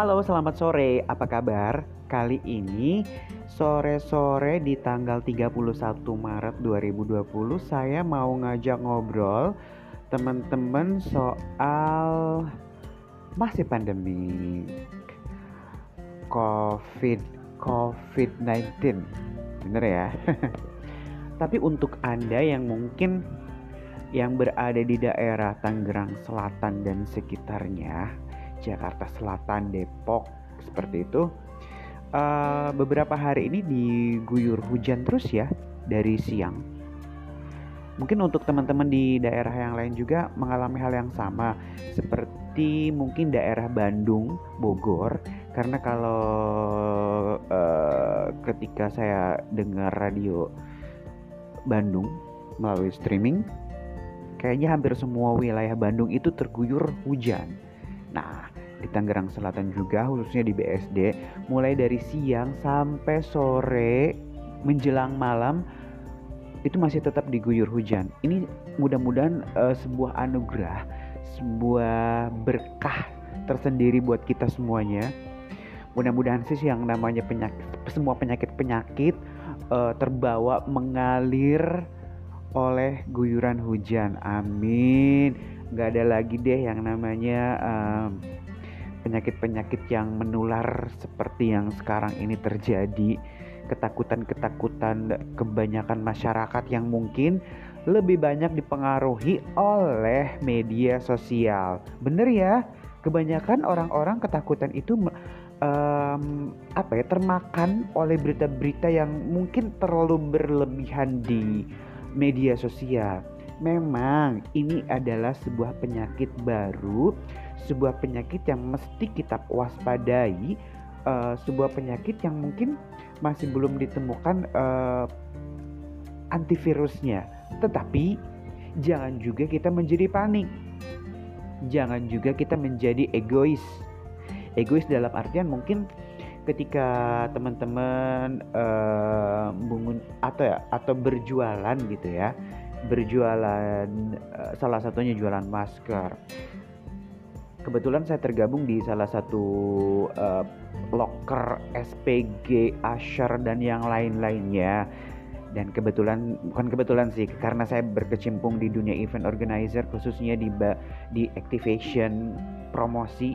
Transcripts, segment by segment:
Halo, selamat sore. Apa kabar? Kali ini sore-sore di tanggal 31 Maret 2020 saya mau ngajak ngobrol teman-teman soal masih pandemi COVID COVID-19. Bener ya? Tapi untuk Anda yang mungkin yang berada di daerah Tangerang Selatan dan sekitarnya, Jakarta Selatan, Depok, seperti itu. Uh, beberapa hari ini diguyur hujan terus ya dari siang. Mungkin untuk teman-teman di daerah yang lain juga mengalami hal yang sama seperti mungkin daerah Bandung, Bogor karena kalau uh, ketika saya dengar radio Bandung melalui streaming kayaknya hampir semua wilayah Bandung itu terguyur hujan. Nah, di Tangerang Selatan juga khususnya di BSD mulai dari siang sampai sore menjelang malam itu masih tetap diguyur hujan. Ini mudah-mudahan uh, sebuah anugerah, sebuah berkah tersendiri buat kita semuanya. Mudah-mudahan sih yang namanya penyakit semua penyakit-penyakit uh, terbawa mengalir oleh guyuran hujan. Amin. Gak ada lagi deh yang namanya uh, penyakit-penyakit yang menular seperti yang sekarang ini terjadi, ketakutan-ketakutan kebanyakan masyarakat yang mungkin lebih banyak dipengaruhi oleh media sosial. Bener ya? Kebanyakan orang-orang ketakutan itu um, apa ya termakan oleh berita-berita yang mungkin terlalu berlebihan di media sosial. Memang ini adalah sebuah penyakit baru, sebuah penyakit yang mesti kita waspadai, uh, sebuah penyakit yang mungkin masih belum ditemukan uh, antivirusnya. Tetapi jangan juga kita menjadi panik. Jangan juga kita menjadi egois. Egois dalam artian mungkin ketika teman-teman uh, atau ya atau berjualan gitu ya berjualan uh, salah satunya jualan masker. Kebetulan saya tergabung di salah satu uh, locker SPG, Asher dan yang lain-lainnya. Dan kebetulan bukan kebetulan sih karena saya berkecimpung di dunia event organizer khususnya di di activation promosi.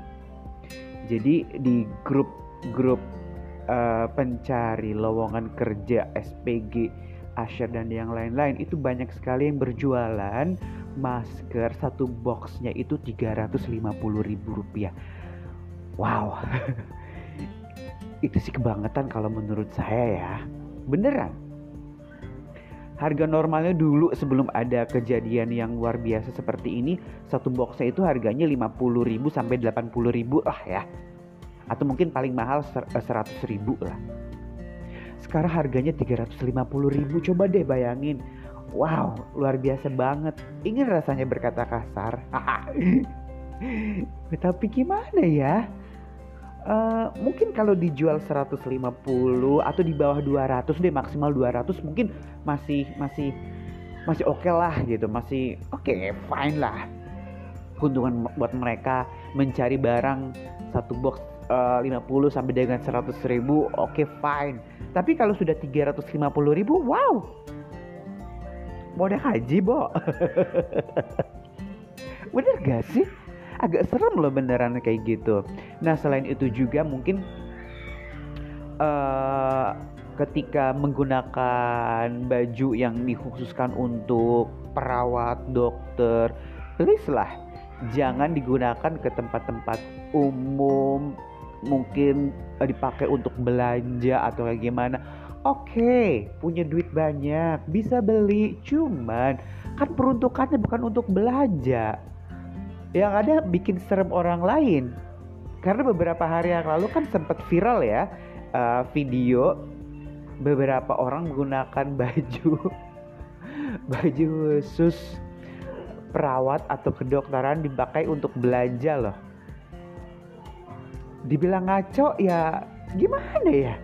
Jadi di grup-grup uh, pencari lowongan kerja SPG Asher dan yang lain-lain itu banyak sekali yang berjualan masker satu boxnya itu 350 ribu rupiah. Wow. Itu sih kebangetan kalau menurut saya ya. Beneran. Harga normalnya dulu sebelum ada kejadian yang luar biasa seperti ini satu boxnya itu harganya 50 ribu sampai 80 ribu lah ya. Atau mungkin paling mahal 100 ribu lah sekarang harganya 350 ribu coba deh bayangin. Wow luar biasa banget. Ingin rasanya berkata kasar. Tapi gimana ya? Uh, mungkin kalau dijual 150 atau di bawah 200 deh maksimal 200 mungkin masih masih masih oke okay lah gitu. Masih oke okay, fine lah. Keuntungan buat mereka mencari barang satu box uh, 50 sampai dengan 100 ribu oke okay, fine. Tapi kalau sudah 350 ribu wow. Deh haji bo? Bener gak sih? Agak serem loh beneran kayak gitu. Nah selain itu juga mungkin uh, ketika menggunakan baju yang dikhususkan untuk perawat dokter please lah jangan digunakan ke tempat-tempat umum mungkin uh, dipakai untuk belanja atau kayak gimana. Oke okay, punya duit banyak bisa beli. Cuman kan peruntukannya bukan untuk belanja. Yang ada bikin serem orang lain. Karena beberapa hari yang lalu kan sempat viral ya uh, video beberapa orang menggunakan baju baju khusus perawat atau kedokteran dipakai untuk belanja loh dibilang ngaco ya gimana ya?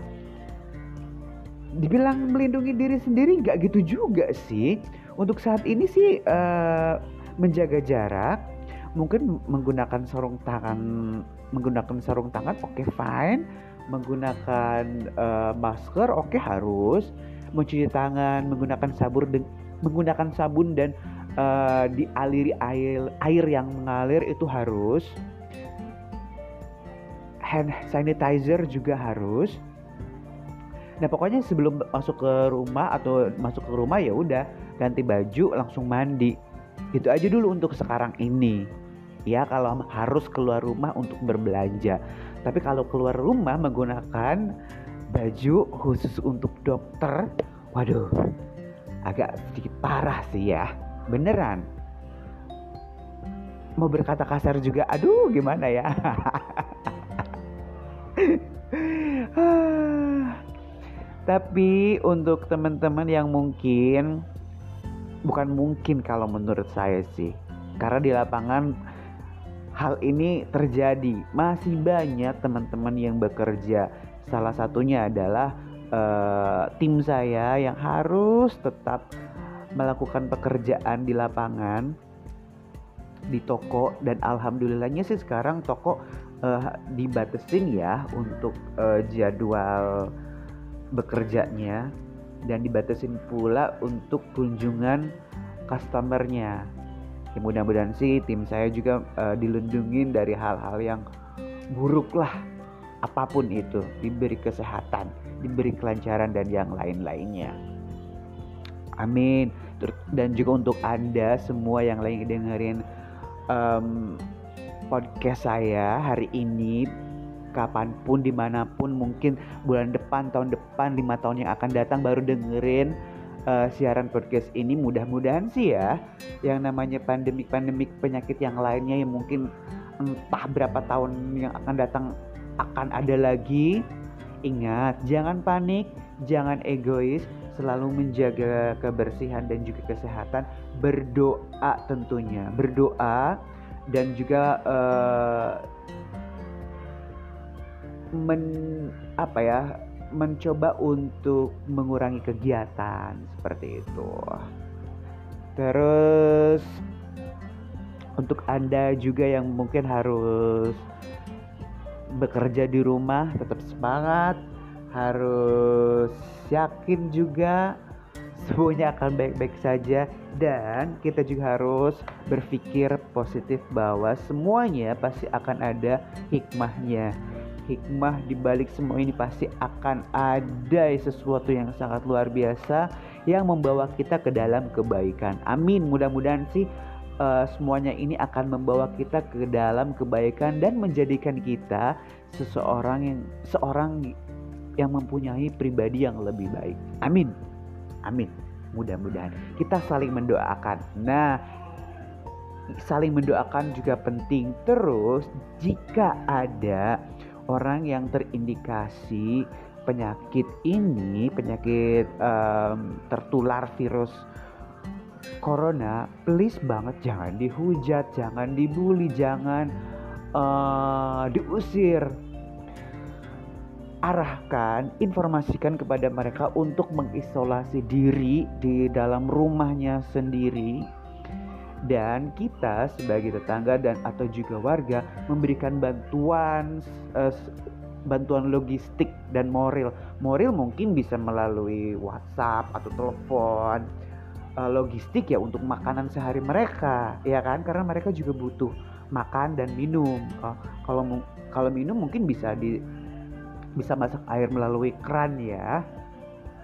Dibilang melindungi diri sendiri nggak gitu juga sih. Untuk saat ini sih uh, menjaga jarak mungkin menggunakan sarung tangan menggunakan sarung tangan oke okay, fine. Menggunakan uh, masker oke okay, harus. Mencuci tangan menggunakan sabun menggunakan sabun dan uh, dialiri air air yang mengalir itu harus hand sanitizer juga harus. Nah pokoknya sebelum masuk ke rumah atau masuk ke rumah ya udah ganti baju langsung mandi. Itu aja dulu untuk sekarang ini. Ya kalau harus keluar rumah untuk berbelanja. Tapi kalau keluar rumah menggunakan baju khusus untuk dokter waduh agak sedikit parah sih ya. Beneran. Mau berkata kasar juga aduh gimana ya tapi untuk teman-teman yang mungkin bukan mungkin kalau menurut saya sih. Karena di lapangan hal ini terjadi. Masih banyak teman-teman yang bekerja. Salah satunya adalah uh, tim saya yang harus tetap melakukan pekerjaan di lapangan di toko. Dan alhamdulillahnya sih sekarang toko uh, dibatasin ya untuk uh, jadwal bekerjanya dan dibatasin pula untuk kunjungan customernya. Ya, mudah-mudahan sih tim saya juga uh, dilindungi dari hal-hal yang buruk lah apa pun itu diberi kesehatan diberi kelancaran dan yang lain-lainnya amin dan juga untuk anda semua yang lagi dengerin um, podcast saya hari ini kapan pun di mana pun mungkin bulan depan tahun depan lima tahun yang akan datang baru dengerin uh, siaran podcast ini. Mudah-mudahan sih ya yang namanya pandemik-pandemik penyakit yang lainnya yang mungkin entah berapa tahun yang akan datang akan ada lagi. Ingat, jangan panik, jangan egois, selalu menjaga kebersihan dan juga kesehatan, berdoa tentunya, berdoa dan juga uh, men apa ya mencoba untuk mengurangi kegiatan seperti itu. Terus untuk Anda juga yang mungkin harus bekerja di rumah tetap semangat harus yakin juga semuanya akan baik-baik saja dan kita juga harus berpikir positif bahwa semuanya pasti akan ada hikmahnya hikmah di balik semua ini pasti akan ada sesuatu yang sangat luar biasa yang membawa kita ke dalam kebaikan amin mudah-mudahan sih uh, semuanya ini akan membawa kita ke dalam kebaikan dan menjadikan kita seseorang yang seorang yang mempunyai pribadi yang lebih baik. Amin. Amin. Mudah-mudahan kita saling mendoakan. Nah, saling mendoakan juga penting. Terus jika ada orang yang terindikasi penyakit ini, penyakit um, tertular virus corona please banget jangan dihujat jangan dibully jangan uh, diusir arahkan informasikan kepada mereka untuk mengisolasi diri di dalam rumahnya sendiri. Dan kita sebagai tetangga dan atau juga warga memberikan bantuan uh, bantuan logistik dan moral. Moral mungkin bisa melalui WhatsApp atau telepon uh, logistik ya untuk makanan sehari mereka ya kan? Karena mereka juga butuh makan dan minum. Uh, kalau kalau minum mungkin bisa di bisa masak air melalui keran ya.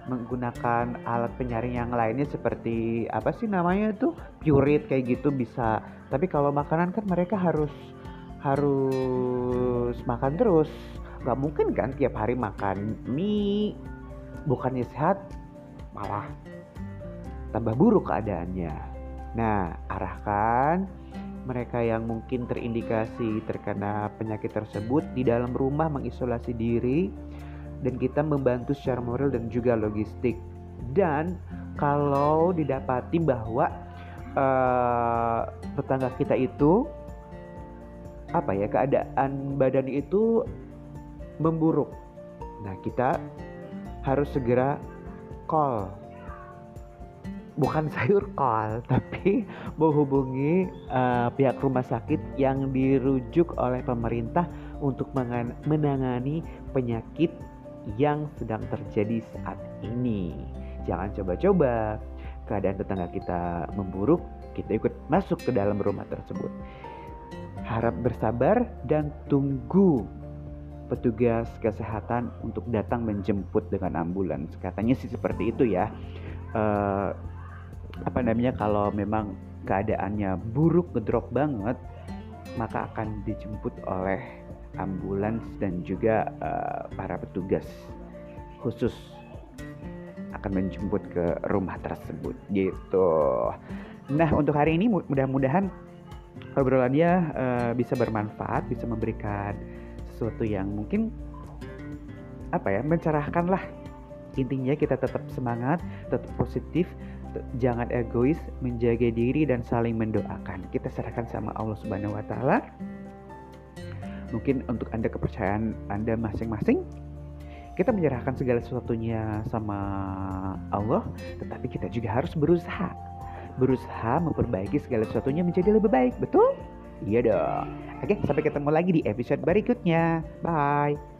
Menggunakan alat penyaring yang lainnya seperti apa sih namanya tuh purit kayak gitu bisa. Tapi kalau makanan kan mereka harus harus makan terus. Nggak mungkin kan tiap hari makan mie. Bukannya sehat malah tambah buruk keadaannya. Nah, arahkan mereka yang mungkin terindikasi terkena penyakit tersebut di dalam rumah mengisolasi diri dan kita membantu secara moral dan juga logistik. Dan kalau didapati bahwa uh, tetangga kita itu apa ya keadaan badan itu memburuk. Nah, kita harus segera call bukan sayur kol tapi menghubungi uh, pihak rumah sakit yang dirujuk oleh pemerintah untuk menangani penyakit yang sedang terjadi saat ini. Jangan coba-coba keadaan tetangga kita memburuk, kita ikut masuk ke dalam rumah tersebut. Harap bersabar dan tunggu petugas kesehatan untuk datang menjemput dengan ambulans. Katanya sih seperti itu ya. Uh, apa namanya kalau memang keadaannya buruk ngedrop banget maka akan dijemput oleh ambulans dan juga uh, para petugas khusus akan menjemput ke rumah tersebut gitu. Nah untuk hari ini mudah-mudahan obrolannya uh, bisa bermanfaat, bisa memberikan sesuatu yang mungkin apa ya mencerahkan lah. Intinya kita tetap semangat, tetap positif, jangan egois, menjaga diri dan saling mendoakan. Kita serahkan sama Allah Subhanahu wa taala. Mungkin untuk Anda kepercayaan Anda masing-masing, kita menyerahkan segala sesuatunya sama Allah, tetapi kita juga harus berusaha. Berusaha memperbaiki segala sesuatunya menjadi lebih baik, betul? Iya dong. Oke, sampai ketemu lagi di episode berikutnya. Bye.